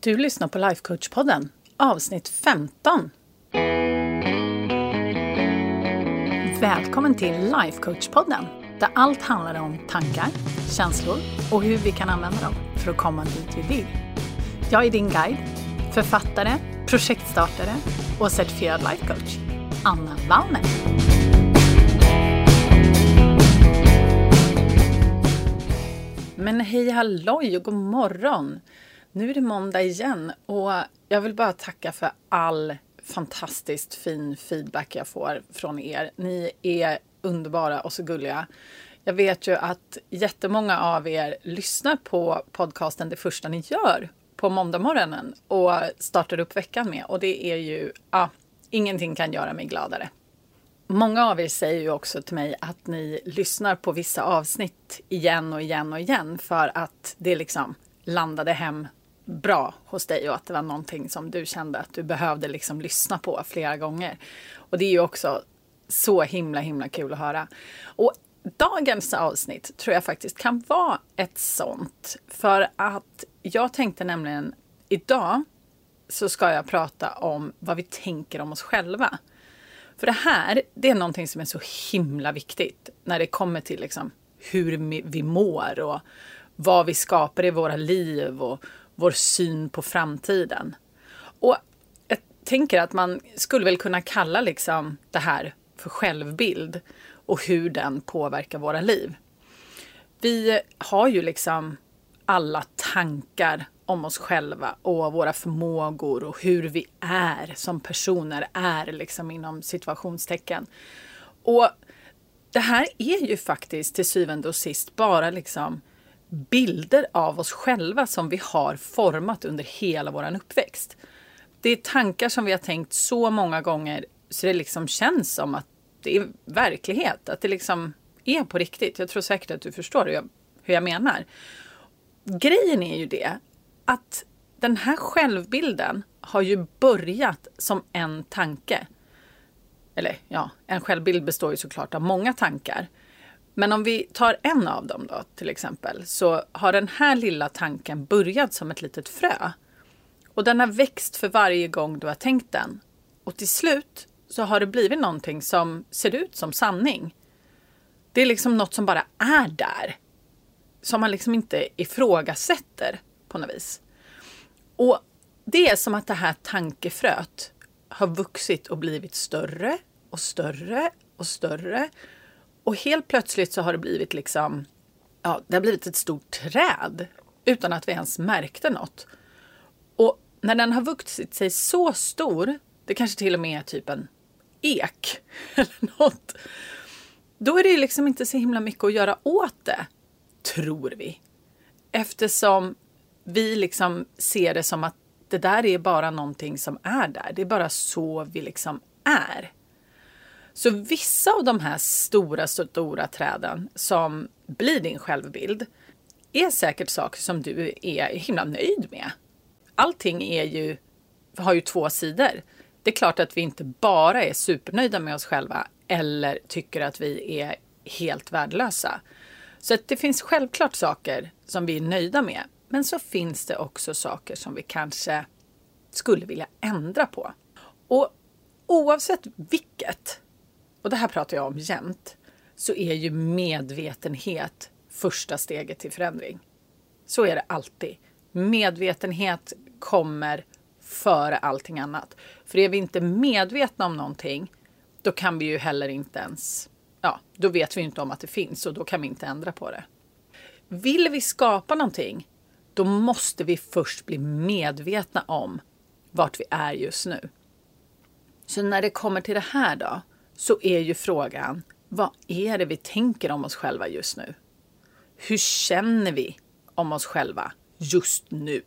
Du lyssnar på Lifecoach-podden, avsnitt 15. Välkommen till Lifecoach-podden, där allt handlar om tankar, känslor och hur vi kan använda dem för att komma dit vi vill. Jag är din guide, författare, projektstartare och certifierad lifecoach, Anna Wallner. Men hej halloj och god morgon! Nu är det måndag igen och jag vill bara tacka för all fantastiskt fin feedback jag får från er. Ni är underbara och så gulliga. Jag vet ju att jättemånga av er lyssnar på podcasten det första ni gör på måndagmorgonen och startar upp veckan med och det är ju, ja, ingenting kan göra mig gladare. Många av er säger ju också till mig att ni lyssnar på vissa avsnitt igen och igen och igen för att det liksom landade hem bra hos dig och att det var någonting som du kände att du behövde liksom lyssna på flera gånger. Och det är ju också så himla himla kul att höra. Och dagens avsnitt tror jag faktiskt kan vara ett sånt. För att jag tänkte nämligen idag så ska jag prata om vad vi tänker om oss själva. För det här, det är någonting som är så himla viktigt när det kommer till liksom hur vi mår och vad vi skapar i våra liv och vår syn på framtiden. Och jag tänker att man skulle väl kunna kalla liksom det här för självbild och hur den påverkar våra liv. Vi har ju liksom alla tankar om oss själva och våra förmågor och hur vi är som personer är liksom inom situationstecken. Och det här är ju faktiskt till syvende och sist bara liksom bilder av oss själva som vi har format under hela vår uppväxt. Det är tankar som vi har tänkt så många gånger så det liksom känns som att det är verklighet, att det liksom är på riktigt. Jag tror säkert att du förstår hur jag, hur jag menar. Grejen är ju det att den här självbilden har ju börjat som en tanke. Eller ja, en självbild består ju såklart av många tankar. Men om vi tar en av dem då till exempel så har den här lilla tanken börjat som ett litet frö. Och den har växt för varje gång du har tänkt den. Och till slut så har det blivit någonting som ser ut som sanning. Det är liksom något som bara är där. Som man liksom inte ifrågasätter på något vis. Och det är som att det här tankefröet har vuxit och blivit större och större och större. Och helt plötsligt så har det blivit liksom, ja, det har blivit ett stort träd utan att vi ens märkte något. Och när den har vuxit sig så stor, det kanske till och med är typ en ek eller något. Då är det liksom inte så himla mycket att göra åt det, tror vi. Eftersom vi liksom ser det som att det där är bara någonting som är där. Det är bara så vi liksom är. Så vissa av de här stora, stora träden som blir din självbild är säkert saker som du är himla nöjd med. Allting är ju, har ju två sidor. Det är klart att vi inte bara är supernöjda med oss själva eller tycker att vi är helt värdelösa. Så att det finns självklart saker som vi är nöjda med. Men så finns det också saker som vi kanske skulle vilja ändra på. Och oavsett vilket och det här pratar jag om jämt, så är ju medvetenhet första steget till förändring. Så är det alltid. Medvetenhet kommer före allting annat. För är vi inte medvetna om någonting, då kan vi ju heller inte ens, ja, då vet vi inte om att det finns och då kan vi inte ändra på det. Vill vi skapa någonting, då måste vi först bli medvetna om vart vi är just nu. Så när det kommer till det här då, så är ju frågan, vad är det vi tänker om oss själva just nu? Hur känner vi om oss själva just nu?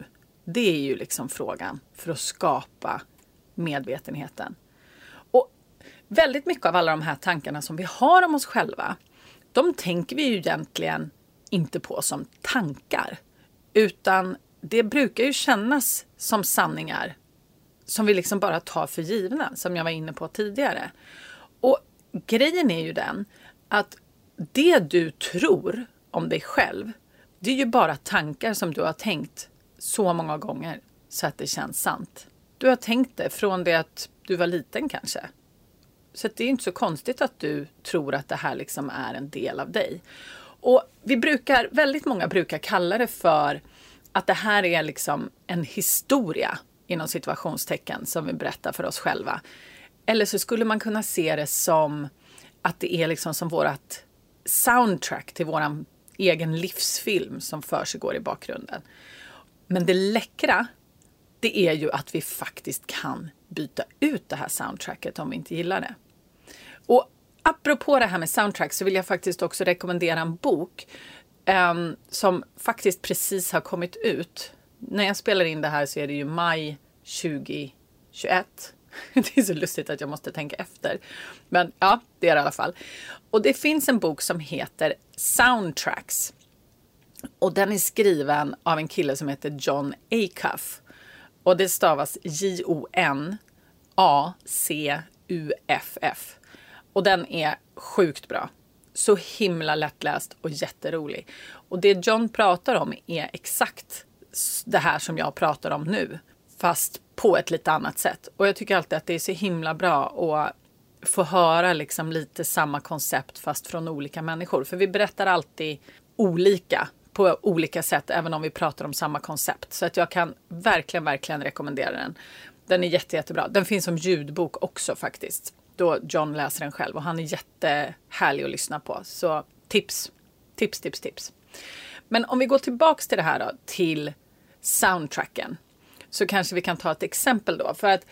Det är ju liksom frågan för att skapa medvetenheten. Och väldigt mycket av alla de här tankarna som vi har om oss själva, de tänker vi ju egentligen inte på som tankar, utan det brukar ju kännas som sanningar som vi liksom bara tar för givna, som jag var inne på tidigare. Och grejen är ju den att det du tror om dig själv, det är ju bara tankar som du har tänkt så många gånger så att det känns sant. Du har tänkt det från det att du var liten kanske. Så det är inte så konstigt att du tror att det här liksom är en del av dig. Och vi brukar, väldigt många brukar kalla det för att det här är liksom en historia inom situationstecken som vi berättar för oss själva. Eller så skulle man kunna se det som att det är liksom som vårt soundtrack till våran egen livsfilm som försiggår i bakgrunden. Men det läckra, det är ju att vi faktiskt kan byta ut det här soundtracket om vi inte gillar det. Och apropå det här med soundtrack så vill jag faktiskt också rekommendera en bok um, som faktiskt precis har kommit ut. När jag spelar in det här så är det ju maj 2021. Det är så lustigt att jag måste tänka efter. Men ja, det är det i alla fall. Och det finns en bok som heter Soundtracks. Och den är skriven av en kille som heter John Acuff. Och det stavas J-O-N A-C-U-F-F. Och den är sjukt bra. Så himla lättläst och jätterolig. Och det John pratar om är exakt det här som jag pratar om nu. Fast på ett lite annat sätt. Och jag tycker alltid att det är så himla bra att få höra liksom lite samma koncept fast från olika människor. För vi berättar alltid olika på olika sätt även om vi pratar om samma koncept. Så att jag kan verkligen, verkligen rekommendera den. Den är jätte, jättebra. Den finns som ljudbok också faktiskt. Då John läser den själv och han är jättehärlig att lyssna på. Så tips, tips, tips, tips. Men om vi går tillbaks till det här då, till soundtracken. Så kanske vi kan ta ett exempel då. För att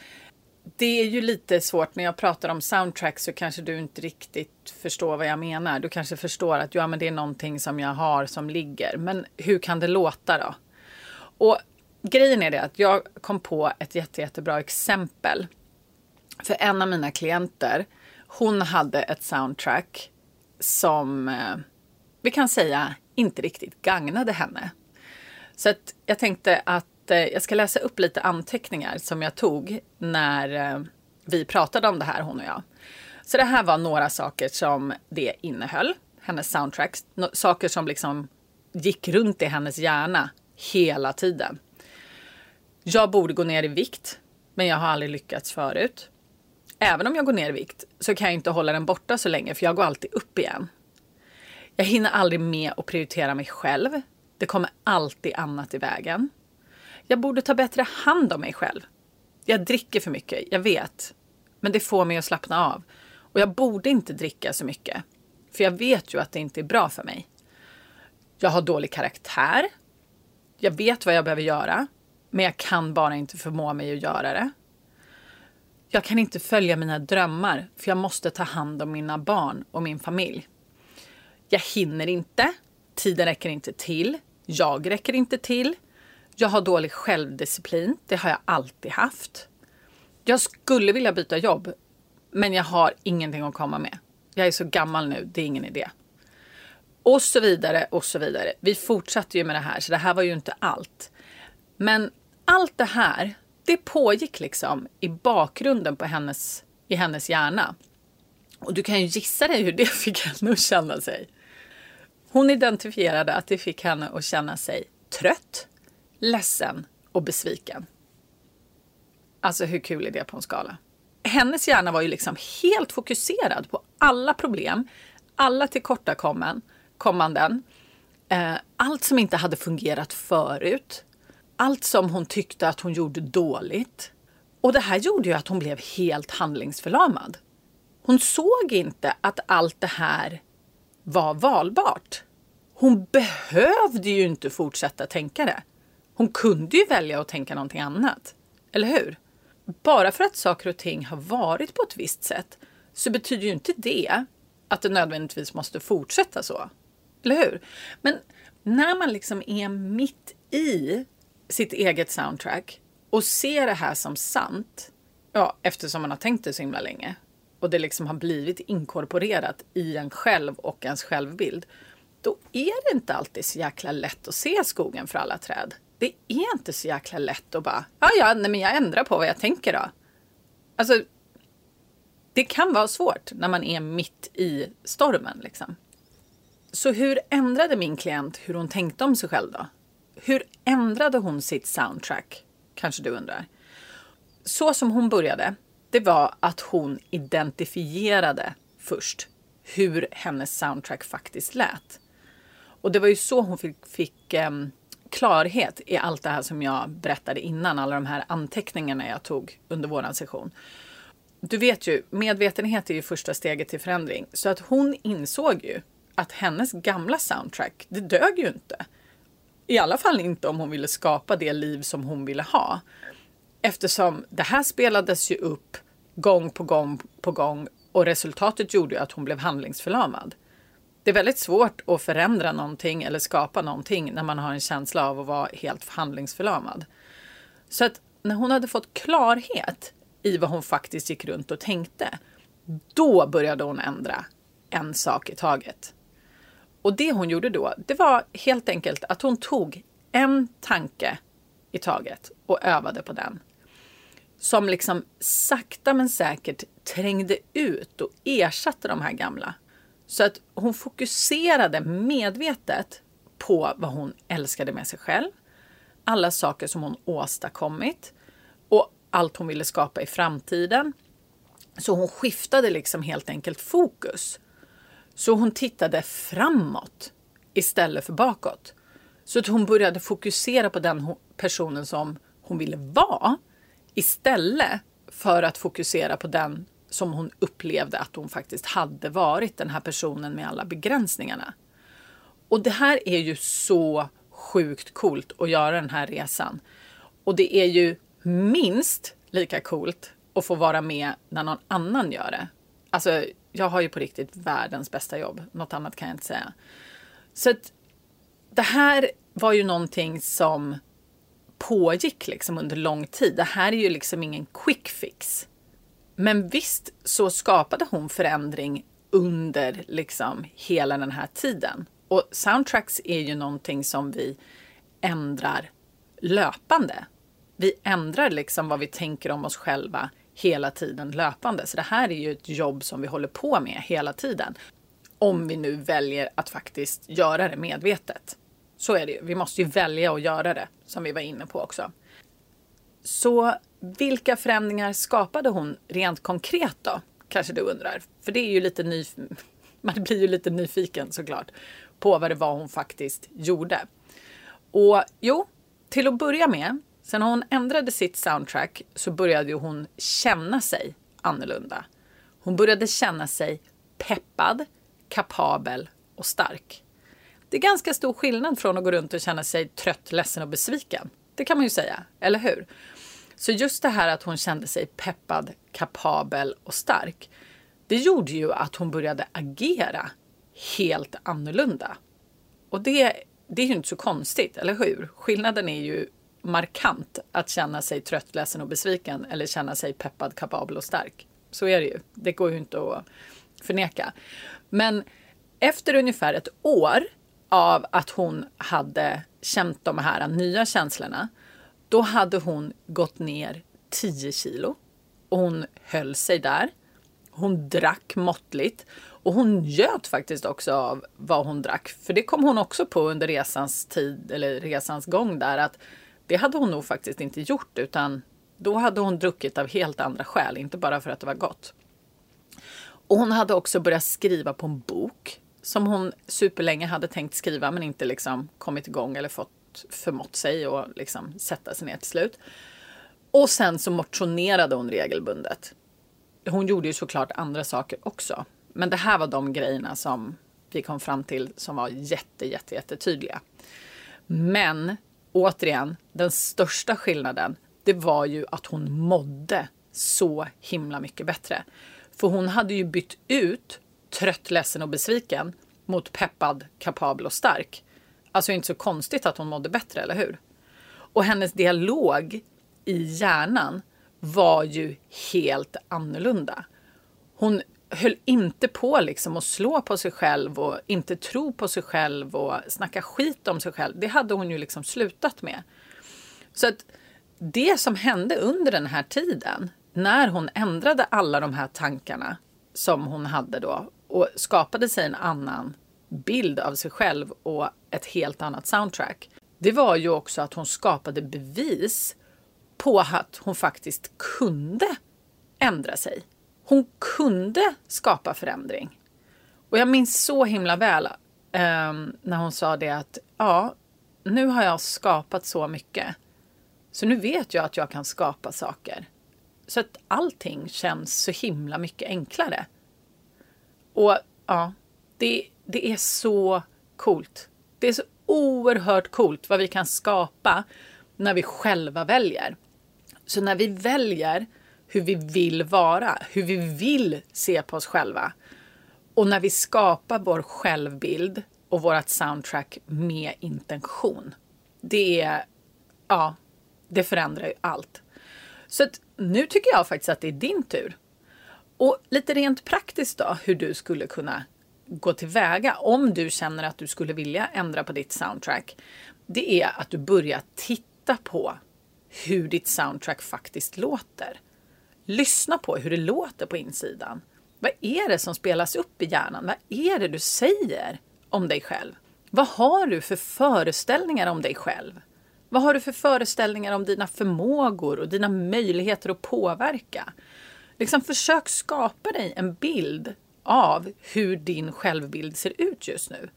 det är ju lite svårt när jag pratar om soundtrack så kanske du inte riktigt förstår vad jag menar. Du kanske förstår att ja, men det är någonting som jag har som ligger. Men hur kan det låta då? Och grejen är det att jag kom på ett jätte, jättebra exempel. För en av mina klienter, hon hade ett soundtrack som eh, vi kan säga inte riktigt gagnade henne. Så att jag tänkte att lite, jag ska läsa upp lite anteckningar som jag tog när eh, vi pratade om det här, hon och jag. Så det här var några saker som det innehöll, hennes soundtrack. Saker som liksom gick runt i hennes hjärna hela tiden. Jag borde gå ner i vikt, men jag har aldrig lyckats förut. Även om jag går ner i vikt så kan jag inte hålla den borta så länge för jag går alltid upp igen. Jag hinner aldrig med att prioritera mig själv. Det kommer alltid annat i vägen. Jag borde ta bättre hand om mig själv. Jag dricker för mycket, jag vet. Men det får mig att slappna av. Och jag borde inte dricka så mycket. För jag vet ju att det inte är bra för mig. Jag har dålig karaktär. Jag vet vad jag behöver göra. Men jag kan bara inte förmå mig att göra det. Jag kan inte följa mina drömmar för jag måste ta hand om mina barn och min familj. Jag hinner inte. Tiden räcker inte till. Jag räcker inte till. Jag har dålig självdisciplin. Det har jag alltid haft. Jag skulle vilja byta jobb, men jag har ingenting att komma med. Jag är så gammal nu, det är ingen idé. Och så vidare och så vidare. Vi fortsatte ju med det här, så det här var ju inte allt. Men allt det här, det pågick liksom i bakgrunden på hennes, i hennes hjärna. Och du kan ju gissa dig hur det fick henne att känna sig. Hon identifierade att det fick henne att känna sig trött, ledsen och besviken. Alltså hur kul är det på en skala? Hennes hjärna var ju liksom helt fokuserad på alla problem, alla tillkortakommanden, eh, allt som inte hade fungerat förut, allt som hon tyckte att hon gjorde dåligt. Och det här gjorde ju att hon blev helt handlingsförlamad. Hon såg inte att allt det här var valbart. Hon behövde ju inte fortsätta tänka det. Hon kunde ju välja att tänka någonting annat. Eller hur? Bara för att saker och ting har varit på ett visst sätt så betyder ju inte det att det nödvändigtvis måste fortsätta så. Eller hur? Men när man liksom är mitt i sitt eget soundtrack och ser det här som sant, ja, eftersom man har tänkt det så himla länge och det liksom har blivit inkorporerat i en själv och ens självbild, då är det inte alltid så jäkla lätt att se skogen för alla träd det är inte så jäkla lätt att bara, ja ja, nej, men jag ändrar på vad jag tänker då. Alltså, det kan vara svårt när man är mitt i stormen liksom. Så hur ändrade min klient hur hon tänkte om sig själv då? Hur ändrade hon sitt soundtrack? Kanske du undrar. Så som hon började, det var att hon identifierade först hur hennes soundtrack faktiskt lät. Och det var ju så hon fick, fick um, klarhet i allt det här som jag berättade innan, alla de här anteckningarna jag tog under våran session. Du vet ju, medvetenhet är ju första steget till förändring. Så att hon insåg ju att hennes gamla soundtrack, det dög ju inte. I alla fall inte om hon ville skapa det liv som hon ville ha. Eftersom det här spelades ju upp gång på gång på gång och resultatet gjorde ju att hon blev handlingsförlamad. Det är väldigt svårt att förändra någonting eller skapa någonting när man har en känsla av att vara helt handlingsförlamad. Så att när hon hade fått klarhet i vad hon faktiskt gick runt och tänkte, då började hon ändra en sak i taget. Och det hon gjorde då, det var helt enkelt att hon tog en tanke i taget och övade på den. Som liksom sakta men säkert trängde ut och ersatte de här gamla. Så att hon fokuserade medvetet på vad hon älskade med sig själv, alla saker som hon åstadkommit och allt hon ville skapa i framtiden. Så hon skiftade liksom helt enkelt fokus. Så hon tittade framåt istället för bakåt. Så att hon började fokusera på den personen som hon ville vara istället för att fokusera på den som hon upplevde att hon faktiskt hade varit, den här personen med alla begränsningarna. Och det här är ju så sjukt coolt att göra den här resan. Och det är ju minst lika coolt att få vara med när någon annan gör det. Alltså, jag har ju på riktigt världens bästa jobb. Något annat kan jag inte säga. Så att det här var ju någonting som pågick liksom under lång tid. Det här är ju liksom ingen quick fix. Men visst så skapade hon förändring under liksom hela den här tiden. Och soundtracks är ju någonting som vi ändrar löpande. Vi ändrar liksom vad vi tänker om oss själva hela tiden löpande. Så det här är ju ett jobb som vi håller på med hela tiden. Om vi nu väljer att faktiskt göra det medvetet. Så är det ju. Vi måste ju välja att göra det, som vi var inne på också. Så vilka förändringar skapade hon rent konkret då? Kanske du undrar. För det är ju lite ny... Man blir ju lite nyfiken såklart på vad det var hon faktiskt gjorde. Och jo, till att börja med, sen hon ändrade sitt soundtrack så började hon känna sig annorlunda. Hon började känna sig peppad, kapabel och stark. Det är ganska stor skillnad från att gå runt och känna sig trött, ledsen och besviken. Det kan man ju säga, eller hur? Så just det här att hon kände sig peppad, kapabel och stark. Det gjorde ju att hon började agera helt annorlunda. Och det, det är ju inte så konstigt, eller hur? Skillnaden är ju markant att känna sig trött, ledsen och besviken eller känna sig peppad, kapabel och stark. Så är det ju. Det går ju inte att förneka. Men efter ungefär ett år av att hon hade känt de här nya känslorna, då hade hon gått ner 10 kilo och hon höll sig där. Hon drack måttligt och hon njöt faktiskt också av vad hon drack. För det kom hon också på under resans tid eller resans gång där att det hade hon nog faktiskt inte gjort utan då hade hon druckit av helt andra skäl, inte bara för att det var gott. Och hon hade också börjat skriva på en bok som hon superlänge hade tänkt skriva men inte liksom kommit igång eller fått förmått sig och liksom sätta sig ner till slut. Och sen så motionerade hon regelbundet. Hon gjorde ju såklart andra saker också. Men det här var de grejerna som vi kom fram till som var jätte, jätte, jättetydliga. Men återigen, den största skillnaden, det var ju att hon mådde så himla mycket bättre. För hon hade ju bytt ut trött, ledsen och besviken mot peppad, kapabel och stark. Alltså inte så konstigt att hon mådde bättre, eller hur? Och hennes dialog i hjärnan var ju helt annorlunda. Hon höll inte på liksom att slå på sig själv och inte tro på sig själv och snacka skit om sig själv. Det hade hon ju liksom slutat med. Så att det som hände under den här tiden, när hon ändrade alla de här tankarna som hon hade då och skapade sig en annan bild av sig själv och ett helt annat soundtrack. Det var ju också att hon skapade bevis på att hon faktiskt kunde ändra sig. Hon kunde skapa förändring. Och jag minns så himla väl eh, när hon sa det att ja, nu har jag skapat så mycket. Så nu vet jag att jag kan skapa saker. Så att allting känns så himla mycket enklare. Och ja, det, det är så coolt. Det är så oerhört coolt vad vi kan skapa när vi själva väljer. Så när vi väljer hur vi vill vara, hur vi vill se på oss själva och när vi skapar vår självbild och vårt soundtrack med intention. Det är, ja, det förändrar ju allt. Så att nu tycker jag faktiskt att det är din tur. Och lite rent praktiskt då, hur du skulle kunna gå tillväga om du känner att du skulle vilja ändra på ditt soundtrack. Det är att du börjar titta på hur ditt soundtrack faktiskt låter. Lyssna på hur det låter på insidan. Vad är det som spelas upp i hjärnan? Vad är det du säger om dig själv? Vad har du för föreställningar om dig själv? Vad har du för föreställningar om dina förmågor och dina möjligheter att påverka? Liksom försök skapa dig en bild av hur din självbild ser ut just nu.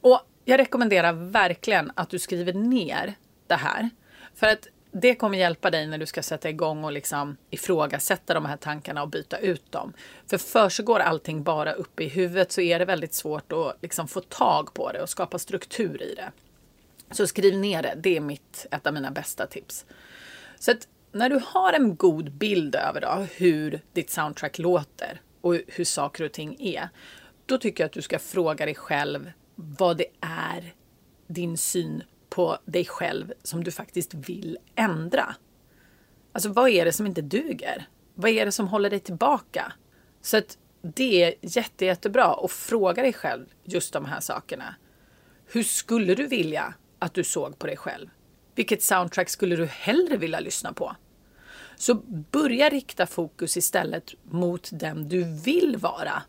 Och jag rekommenderar verkligen att du skriver ner det här. För att det kommer hjälpa dig när du ska sätta igång och liksom ifrågasätta de här tankarna och byta ut dem. För försiggår allting bara uppe i huvudet så är det väldigt svårt att liksom få tag på det och skapa struktur i det. Så skriv ner det. Det är mitt, ett av mina bästa tips. Så att när du har en god bild över då, hur ditt soundtrack låter och hur saker och ting är, då tycker jag att du ska fråga dig själv vad det är din syn på dig själv som du faktiskt vill ändra. Alltså vad är det som inte duger? Vad är det som håller dig tillbaka? Så att det är jätte, jättebra att fråga dig själv just de här sakerna. Hur skulle du vilja att du såg på dig själv? Vilket soundtrack skulle du hellre vilja lyssna på? Så börja rikta fokus istället mot den du vill vara.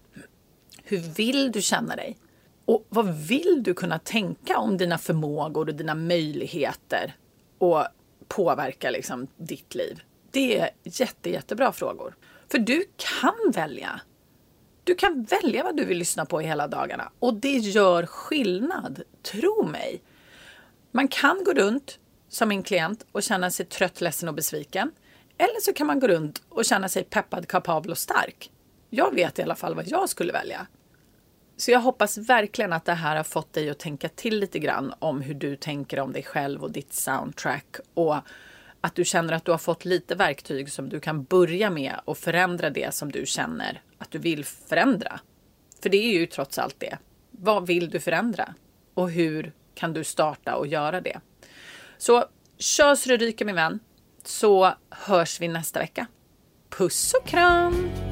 Hur vill du känna dig? Och vad vill du kunna tänka om dina förmågor och dina möjligheter och påverka liksom ditt liv? Det är jätte, jättebra frågor. För du kan välja. Du kan välja vad du vill lyssna på hela dagarna och det gör skillnad. Tro mig. Man kan gå runt som min klient och känna sig trött, ledsen och besviken. Eller så kan man gå runt och känna sig peppad, kapabel och stark. Jag vet i alla fall vad jag skulle välja. Så jag hoppas verkligen att det här har fått dig att tänka till lite grann om hur du tänker om dig själv och ditt soundtrack och att du känner att du har fått lite verktyg som du kan börja med och förändra det som du känner att du vill förändra. För det är ju trots allt det. Vad vill du förändra? Och hur kan du starta och göra det? Så kör så det ryker min vän, så hörs vi nästa vecka. Puss och kram!